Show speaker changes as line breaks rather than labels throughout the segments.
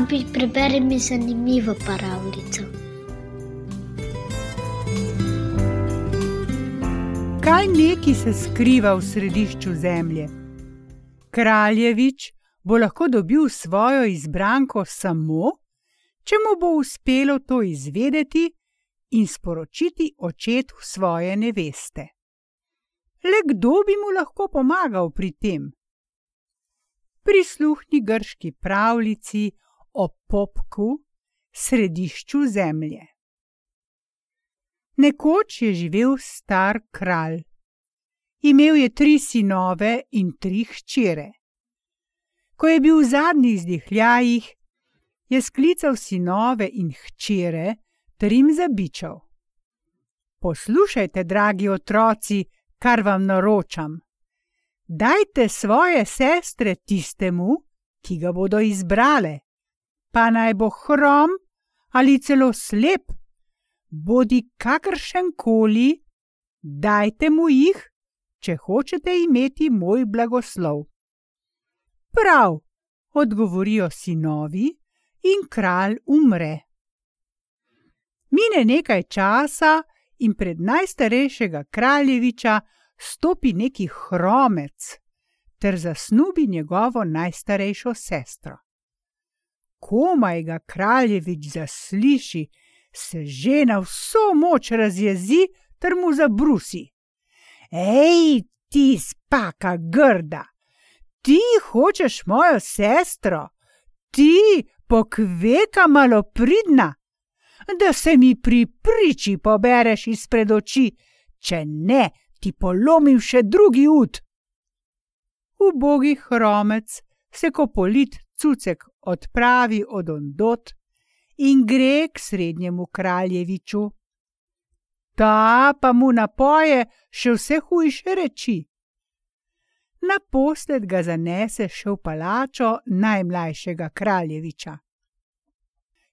Babi, preberi mi zanimivo pravljico.
Kaj neki se skriva v središču zemlje? Kraljevič bo lahko dobil svojo izbranko samo, če mu bo uspelo to izvedeti in sporočiti očetu svoje neveste. Le kdo bi mu lahko pomagal pri tem? Prisluhni grški pravljici popku, središču zemlje. Nekoč je živel star kralj. Imel je tri sinove in tri hčere. Ko je bil v zadnjih zdihljajih, je sklical sinove in hčere ter jim zabičal. Poslušajte, dragi otroci, kar vam naročam. Dajte svoje sestre tistemu, ki ga bodo izbrale, pa naj bo hrom ali celo slep, bodi kakršen koli, dajte mu jih, če hočete imeti moj blagoslov. Prav, odgovorijo sinovi, in kralj umre. Mine nekaj časa in pred najstarejšega kraljeviča stopi neki hromec ter zasnubi njegovo najstarejšo sestro. Komaj ga kraljevič zasliši, se že na vso moč razjezi ter mu zabrusi. Ej, ti spaka grda, ti hočeš mojo sestro, ti pokveka malo pridna, da se mi pri priči pobereš izpred oči, če ne, ti polomim še drugi ud. Ubogi hromec se kopolit cucek odpravi od ondot in gre k srednjemu kraljeviču. Ta pa mu napoje še vse hujše reči. Naposled ga zanese še v palačo najmlajšega kraljeviča.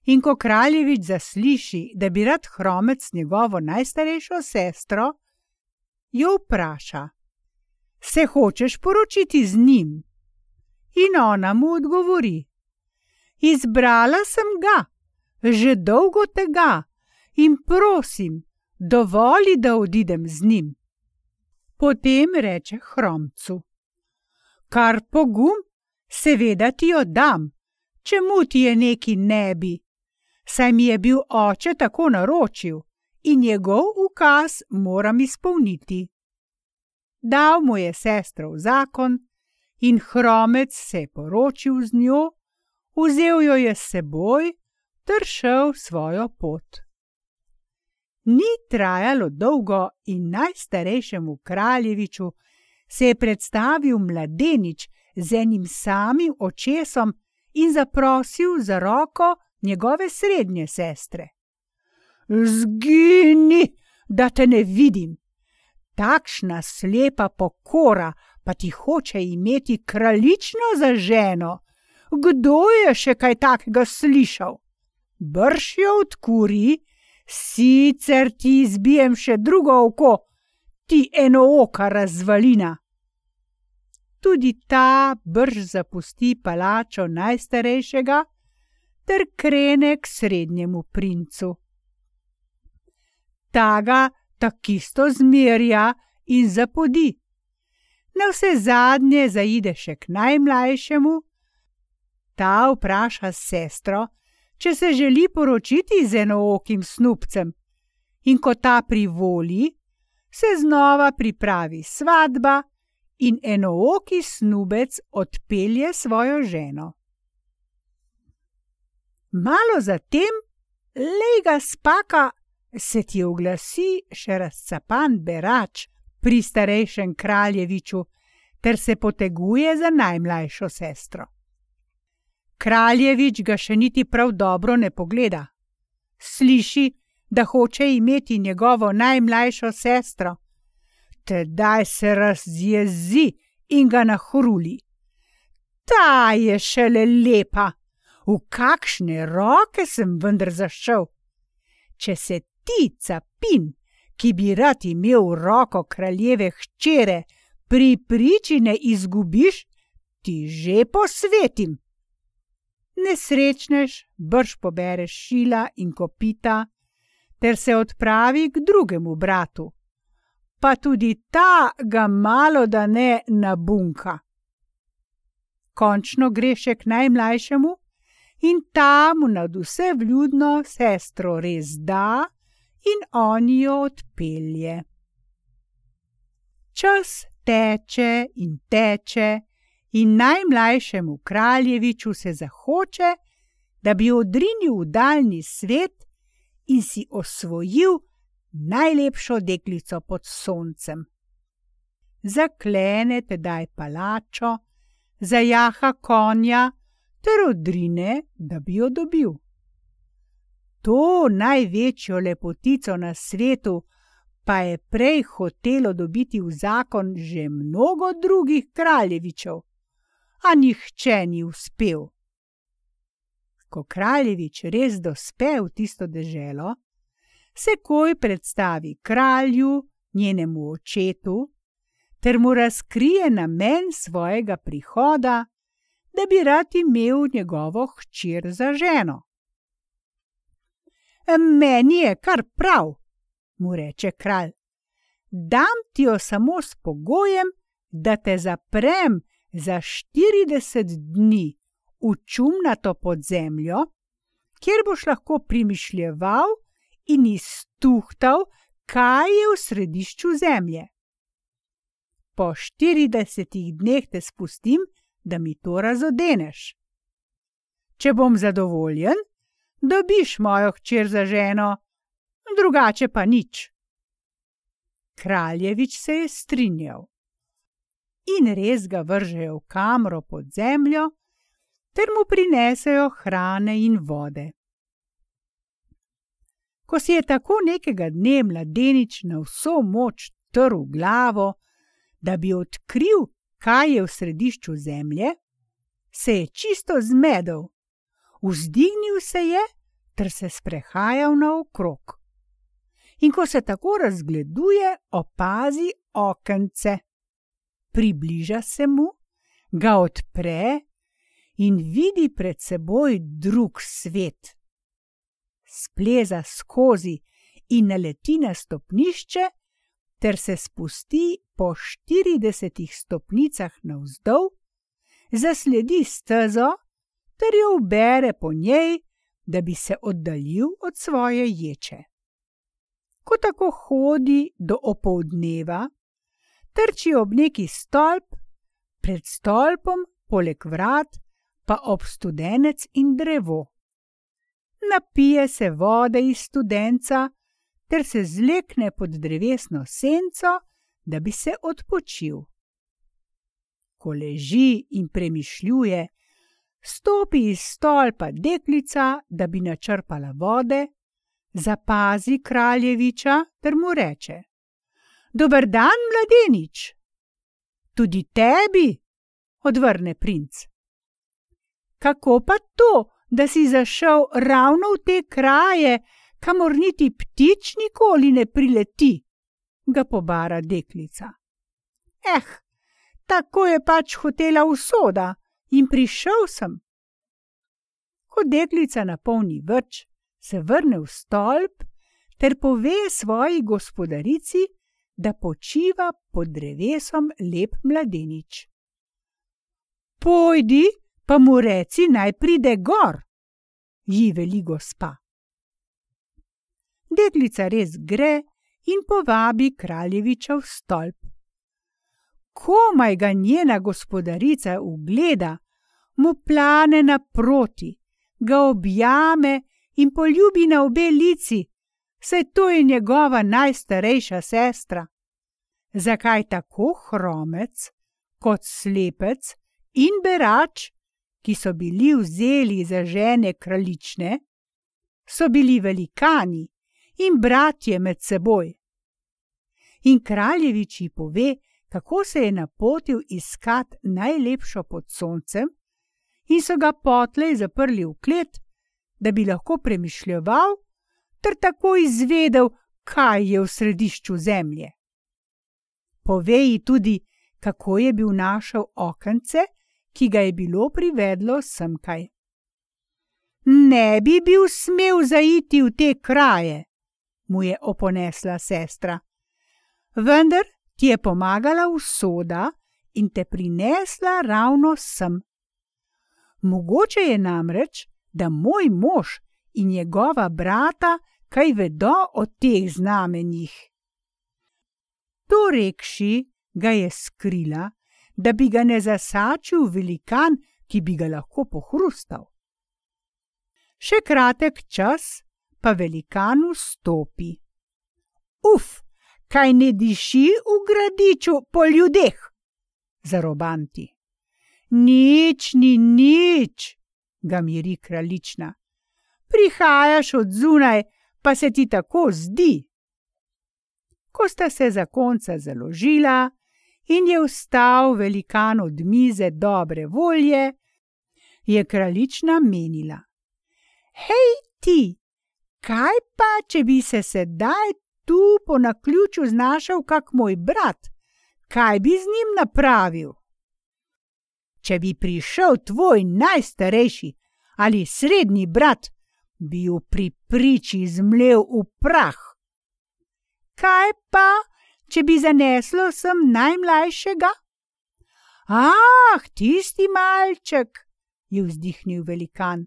In ko kraljevič zasliši, da bi rad hromec njegovo najstarejšo sestro, jo vpraša: Se hočeš poročiti z njim? In ona mu odgovori: Izbrala sem ga, že dolgo tega, in prosim, dovoli, da odidem z njim. Potem reče hromcu: Kar pogum, seveda ti jo dam, čemu ti je neki ne bi? Saj mi je bil oče tako naročil in njegov ukaz moram izpolniti. Dal mu je sestro v zakon in hromec se je poročil z njo, vzel jo je s seboj ter šel svojo pot. Ni trajalo dolgo in najstarejšemu kraljeviču se je predstavil mladenič z enim samim očesom in zaprosil za roko njegove srednje sestre. Zgini, da te ne vidim. Takšna slepa pokora pa ti hoče imeti kraljično za ženo. Kdo je še kaj takega slišal? Brž jo odkuri, sicer ti izbijem še drugo oko, ti eno oka razvalina. Tudi ta brž zapusti palačo najstarejšega ter krene k srednjemu princu. Ta ga takisto zmerja in zapodi. Na vse zadnje zaide še k najmlajšemu, ta vpraša sestro, če se želi poročiti z enookim snupcem, in ko ta privoli, se znova pripravi svadba in enooki snubec odpelje svojo ženo. Malo zatem, lega spaka, se ti oglasi še razcapan berač pri starejšem kraljeviču, ter se poteguje za najmlajšo sestro. Kraljevič ga še niti prav dobro ne pogleda. Sliši, da hoče imeti njegovo najmlajšo sestro. Tedaj se razjezi in ga nahruli. Ta je šele lepa, v kakšne roke sem vendar zašel. Če se ti, capin, ki bi rad imel roko kraljeve hčere, pri priči ne izgubiš, ti že posvetim. Nesrečnež brž pobere šila in kopita, ter se odpravi k drugemu bratu. Pa tudi ta ga malo da ne nabunka. Končno gre še k najmlajšemu in ta mu nad vse vljudno sestro res da in on jo odpelje. Čas teče in teče, in najmlajšemu kraljeviču se zahoče, da bi odrinil v daljni svet in si osvojil najlepšo deklico pod soncem. Zaklene tedaj palačo, zajaha konja ter odrine, da bi jo dobil. To največjo lepotico na svetu pa je prej hotelo dobiti v zakon že mnogo drugih kraljevičev, a nihče ni uspel. Ko kraljevič res dospe v tisto deželo, se koj predstavi kralju, njenemu očetu, ter mu razkrije namen svojega prihoda, da bi rad imel njegovo hčer za ženo. Meni je kar prav, mu reče kralj. Dam ti jo samo s pogojem, da te zaprem za štirideset dni v čumnato podzemljo, kjer boš lahko primišljeval in iztuhtal, kaj je v središču zemlje. Po štiridesetih dneh te spustim, da mi to razodeneš. Če bom zadovoljen, dobiš mojo hčer za ženo, drugače pa nič. Kraljevič se je strinjal. In res ga vržejo v kamro pod zemljo, ter mu prinesejo hrane in vode. Ko si je tako nekega dne mladenič na vso moč trl glavo, da bi odkril, kaj je v središču zemlje, se je čisto zmedel, vzdignil se je ter se sprehajal naokrog in ko se tako razgleduje, opazi okence. Približa se mu, ga odpre in vidi pred seboj drug svet. Spleza skozi in naleti na stopnišče, ter se spusti po štiridesetih stopnicah navzdol, zasledi stezo ter jo ubere po njej, da bi se oddaljil od svoje ječe ko tako hodi do opoldneva, trči ob neki stolp, pred stolpom, poleg vrat, pa ob studenec in drevo. Napije se vode iz studenca, ter se zlekne pod drevesno senco, da bi se odpočil. Ko leži in premišljuje, stopi iz stolpa deklica, da bi načrpala vode, zapazi kraljeviča ter mu reče: Dober dan, mladenič. Tudi tebi, odvrne princ. Kako pa to, da si zašel ravno v te kraje, kamor niti ptič nikoli ne prileti? ga pobara deklica. Eh, tako je pač hotela usoda in prišel sem. Ko deklica napolni vrč, se vrne v stolp ter pove svoji gospodarici, da počiva pod drevesom lep mladenič. Pojdi, pa mu reci, naj pride gor, ji veli gospa. Deklica res gre in povabi kraljeviča v stolp. Komaj ga njena gospodarica ugleda, mu plane naproti, ga objame in poljubi na obe lici, saj to je njegova najstarejša sestra. Zakaj tako hromec, kot slepec in berač, ki so bili vzeli za žene kraljične, so bili velikani in bratje med seboj. In kraljeviči pove, kako se je napotil iskat najlepšo pod soncem, in so ga potlej zaprli v klet, da bi lahko premišljeval ter tako izvedel, kaj je v središču zemlje. Povej tudi, kako je bil našel okence, ki ga je bilo privedlo semkaj. ne bi bil smel zaiti v te kraje, mu je oponesla sestra. Vendar ti je pomagala usoda in te prinesla ravno sem. Mogoče je namreč, da moj mož in njegova brata kaj vedo o teh znamenjih. To rekši ga je skrila, da bi ga ne zasačil velikan, ki bi ga lahko pohrustal. Še kratek čas, pa velikan vstopi. Uf, kaj ne diši v gradiču po ljudeh, zarobanti. Nič ni nič, ga miri kraljična. Prihajaš od zunaj, pa se ti tako zdi. Ko sta se za konca založila in je vstal velikan od mize dobre volje, je kraljična menila: Hej, ti, kaj pa, če bi se sedaj tu po naključju znašel kak moj brat, kaj bi z njim napravil? Če bi prišel tvoj najstarejši ali srednji brat, bi jo pri priči zmlel v prah. Kaj pa, če bi zaneslo sem najmlajšega? Ah, tisti malček, je vzdihnil velikan.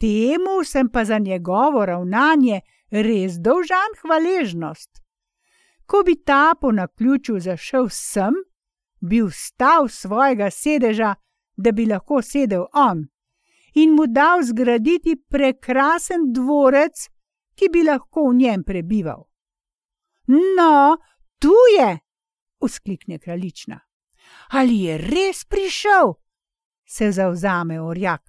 Temu sem pa za njegovo ravnanje res dolžan hvaležnost. Ko bi ta po naključju zašel sem, bi vstal svojega sedeža, da bi lahko sedel on, in mu dal zgraditi prekrasen dvorec, ki bi lahko v njem prebival. No, tu je, usklikne kraljična. Ali je res prišel? se zauzame orjak.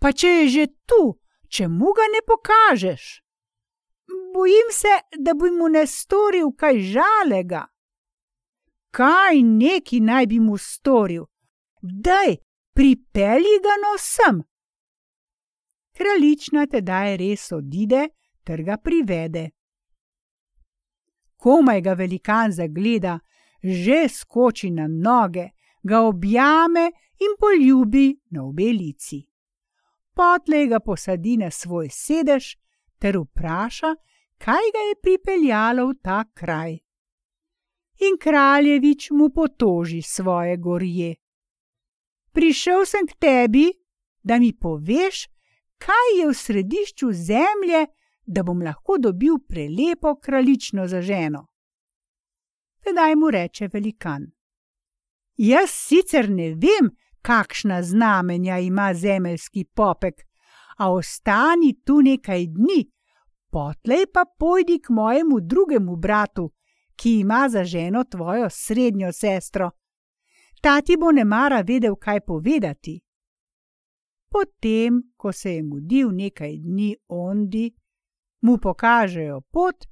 Pa če je že tu, čemu ga ne pokažeš? Bojim se, da bi mu ne storil kaj žalega. Kaj neki naj bi mu storil? Daj, pripelji ga no sem. Kraljična tedaj res odide ter ga privede komaj ga velikan zagleda, že skoči na noge, ga objame in poljubi na obe lici. Potlej ga posadi na svoj sedež ter vpraša, kaj ga je pripeljalo v ta kraj. In kraljevič mu potoži svoje gorje. Prišel sem k tebi, da mi poveš, kaj je v središču zemlje, da bom lahko dobil prelepo kraljično za ženo. Tedaj mu reče velikan: Jaz sicer ne vem, kakšna znamenja ima zemeljski popek, a ostani tu nekaj dni, potlej pa pojdi k mojemu drugemu bratu, ki ima za ženo tvojo srednjo sestro. Ta ti bo ne mara vedel, kaj povedati. Potem, ko se je mudil nekaj dni ondi, mu pokažejo pot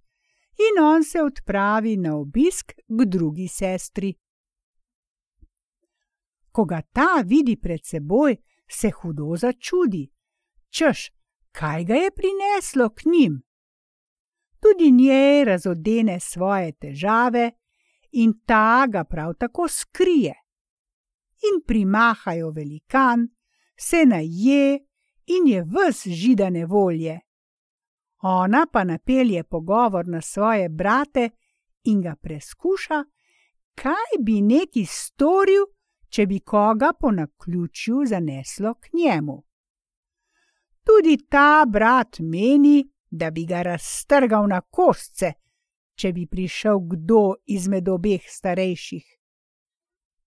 in on se odpravi na obisk k drugi sestri. Ko ga ta vidi pred seboj, se hudo začudi, češ, kaj ga je prineslo k njim. Tudi njej razodene svoje težave in ta ga prav tako skrije. In primahajo velikan, se naje in je ves židane volje ona pa napelje pogovor na svoje brate in ga preskuša, kaj bi neki storil, če bi koga po naključju zaneslo k njemu. Tudi ta brat meni, da bi ga raztrgal na kostce, če bi prišel kdo izmed obeh starejših.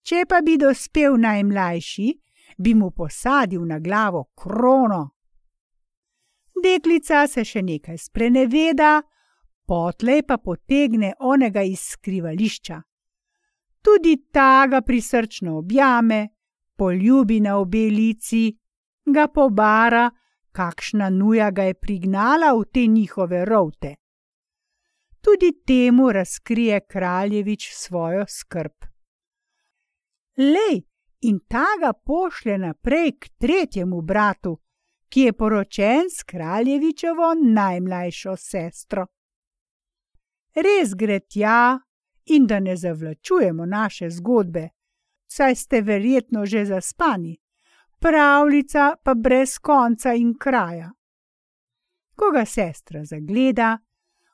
Če pa bi dospel najmlajši, bi mu posadil na glavo krono Deklica se še nekaj spreneveda, potlej pa potegne onega iz skrivališča. Tudi ta ga prisrčno objame, poljubi na obe lici, ga pobara, kakšna nuja ga je prignala v te njihove rovte. Tudi temu razkrije kraljevič svojo skrb. Lej, in ta ga pošlje naprej k tretjemu bratu, ki je poročen s kraljevičevo najmlajšo sestro. Res gre tja, in da ne zavlačujemo naše zgodbe, saj ste verjetno že zaspani. pravljica pa brez konca in kraja. Ko ga sestra zagleda,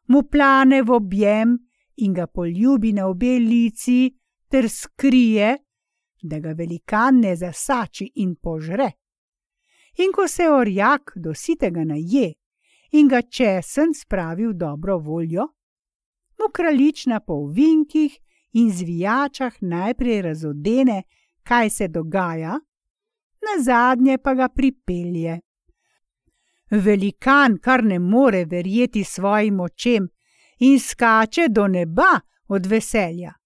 mu plane v objem in ga poljubi na obe lici ter skrije, da ga velikan ne zasači in požre. In ko se orjak do sitega naje in ga česen spravi v dobro voljo, mu kraljična po vinkih in zvijačah najprej razodene, kaj se dogaja, na zadnje pa ga pripelje. Velikan kar ne more verjeti svojim očem in skače do neba od veselja.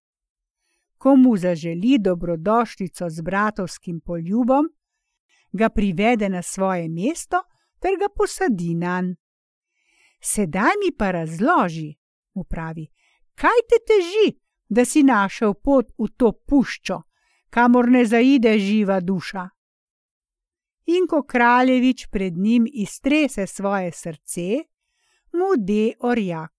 Ko mu zaželi dobrodošlico z bratovskim poljubom, ga privede na svoje mesto ter ga posadi na nj. Sedaj mi pa razloži, mu pravi, kaj te teži, da si našel pot v to puščo, kamor ne zaide živa duša. In ko kraljevič pred njim iztrese svoje srce, mu de orjak.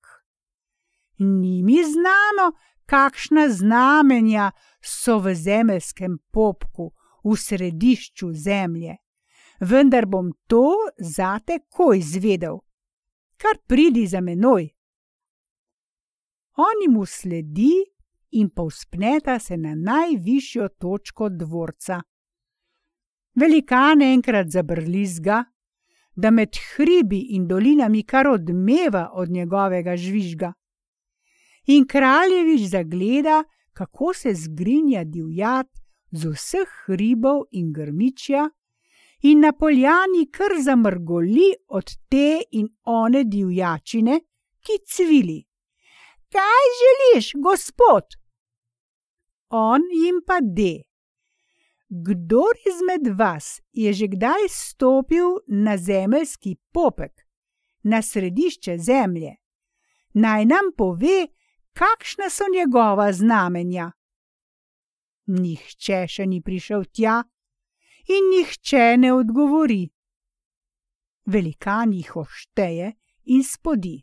Ni mi znano, kakšna znamenja so v zemeljskem popku, v središču zemlje, vendar bom to zate ko izvedel. Kar pridi za menoj. Oni mu sledi in povzpneta se na najvišjo točko dvorca. Velikan enkrat zabrlizga, da med hribi in dolinami kar odmeva od njegovega žvižga. In kraljevič zagleda, kako se zgrinja divjad z vseh hribov in grmičja, in na poljani kar zamrgoli od te in one divjačine, ki cvili. Kaj želiš, gospod? On jim pa de. Kdor izmed vas je že kdaj stopil na zemeljski popek, na središče zemlje, naj nam pove, kakšna so njegova znamenja. Nihče še ni prišel tja, in nihče ne odgovori. Velikan jih ošteje in spodi.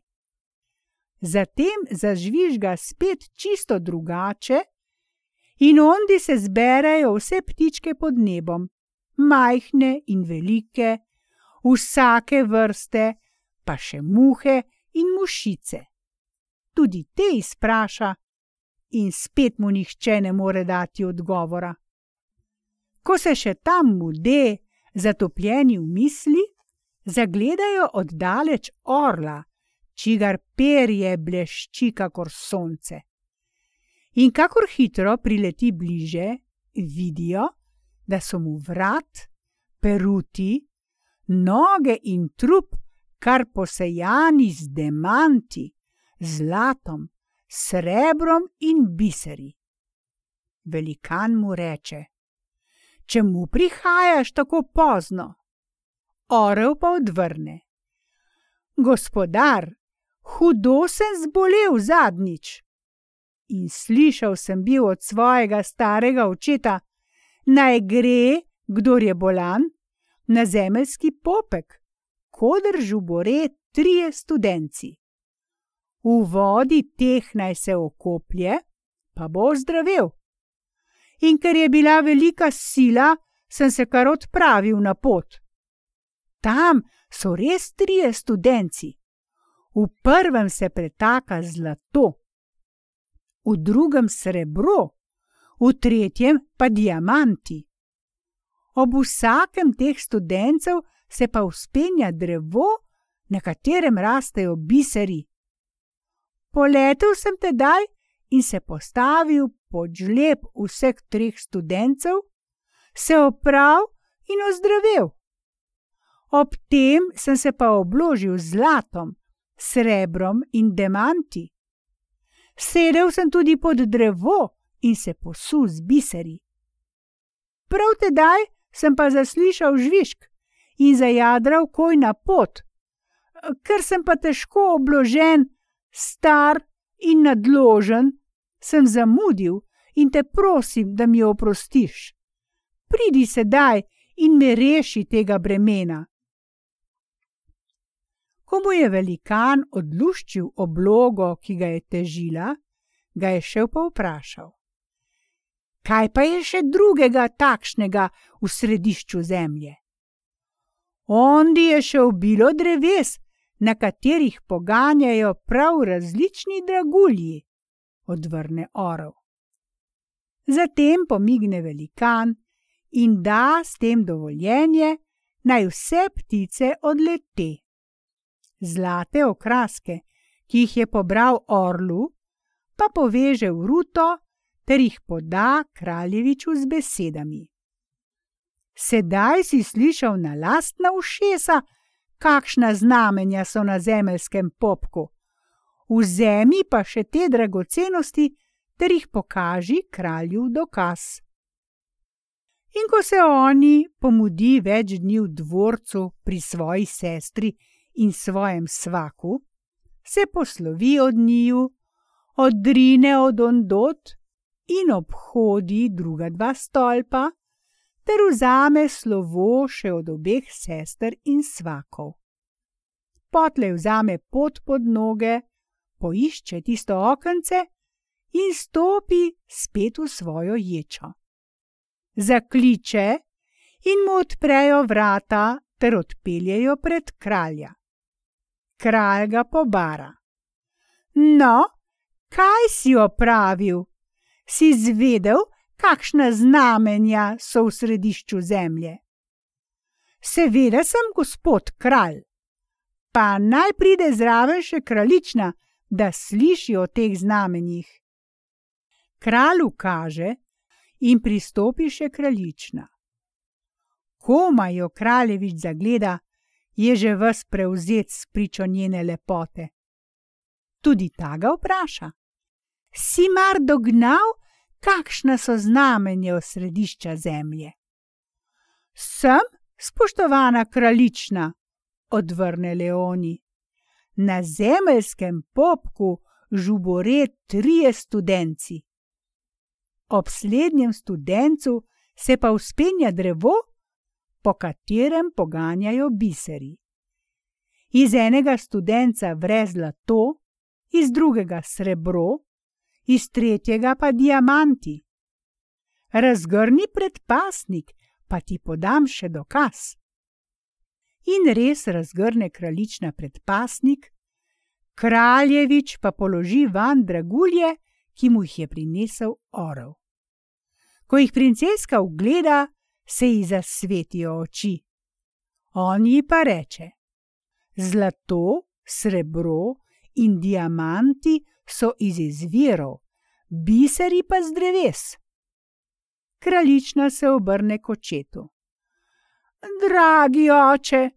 Zatem zažvižga spet čisto drugače, in ondi se zberajo vse ptičke pod nebom, majhne in velike, vsake vrste, pa še muhe in mušice. Tudi te izpraša, in spet mu nihče ne more dati odgovora. Ko se še tam mude, zatopljeni v misli, zagledajo oddaleč orla, čigar perje blešči kakor sonce. In kakor hitro prileti bliže, vidijo, da so mu vrat, peruti, noge in trup kar posejani z demanti, zlatom, srebrom in biseri. Velikan mu reče: Čemu prihajaš tako pozno? Orel pa odvrne: Gospodar, hudo sem zbolel zadnjič in slišal sem bil od svojega starega očeta, naj gre, kdor je bolan, na zemeljski popek, kodr žubore trije študenci. V vodi teh naj se okoplje, pa bo zdravel. In ker je bila velika sila, sem se kar odpravil na pot. Tam so res trije študenci. V prvem se pretaka zlato, v drugem srebro, v tretjem pa diamanti. Ob vsakem teh študencev se pa uspenja drevo, na katerem rastejo biseri. Poletel sem tedaj in se postavil pod žleb vseh treh študencev, se oprav in ozdravel. Ob tem sem se pa obložil z zlatom, srebrom in demanti. Sedel sem tudi pod drevo in se posul z biseri. Prav tedaj sem pa zaslišal žvižg in zajadral koj na pot, ker sem pa težko obložen, star in nadložen, sem zamudil in te prosim, da mi oprostiš. Pridi sedaj in me reši tega bremena. Ko mu je velikan odluščil oblogo, ki ga je težila, ga je šel pa vprašal: Kaj pa je še drugega takšnega v središču zemlje? Ondi je še obilo dreves, na katerih poganjajo prav različni dragulji, odvrne orel. Zatem pomigne velikan in da s tem dovoljenje, naj vse ptice odlete. Zlate okraske, ki jih je pobral orlu, pa poveže v ruto ter jih poda kraljeviču z besedami. Sedaj si slišal na lastna ušesa, kakšna znamenja so na zemeljskem popku. Vzemi pa še te dragocenosti, ter jih pokaži kralju v dokaz. In ko se oni pomudi več dni v dvorcu pri svoji sestri in svojem svaku, se poslovi od njiju, odrine od ondot in obhodi druga dva stolpa, ter vzame slovo še od obeh sester in svakov. Potlej vzame pot pod noge, poišče tisto okence in stopi spet v svojo ječo. Zakliče in mu odprejo vrata ter odpeljejo pred kralja. Kralj ga pobara. No, kaj si opravil? Si zvedel, kakšna znamenja so v središču zemlje. Seveda sem gospod kralj, pa naj pride zraven še kraljična, da sliši o teh znamenjih. Kralj ukaže in pristopi še kraljična. Komaj jo kraljevič zagleda, je že vas prevzet s pričo njene lepote. Tudi ta ga vpraša: Si mar dognal, kakšna so znamenja v središča zemlje. Sem, spoštovana kraljična, odvrne Leoni. Na zemeljskem popku žubore trije študenci. Ob slednjem študencu se pa uspenja drevo, po katerem poganjajo biseri. Iz enega študenca vre zlato, iz drugega srebro, iz tretjega pa diamanti. Razgrni predpasnik, pa ti podam še dokaz. In res razgrne kraljična predpasnik, kraljevič pa položi van dragulje, ki mu jih je prinesel orel. Ko jih princeska ugleda, se ji zasvetijo oči. On ji pa reče: Zlato, srebro in diamanti so iz izvirov, biseri pa z dreves. Kraljična se obrne k očetu. Dragi oče,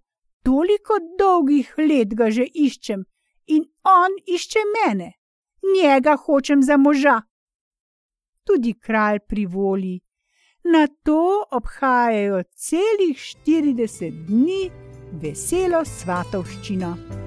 toliko dolgih let ga že iščem in on išče mene, njega hočem za moža. Tudi kralj privoli, na to obhajajo celih štirideset dni veselo svatovščino.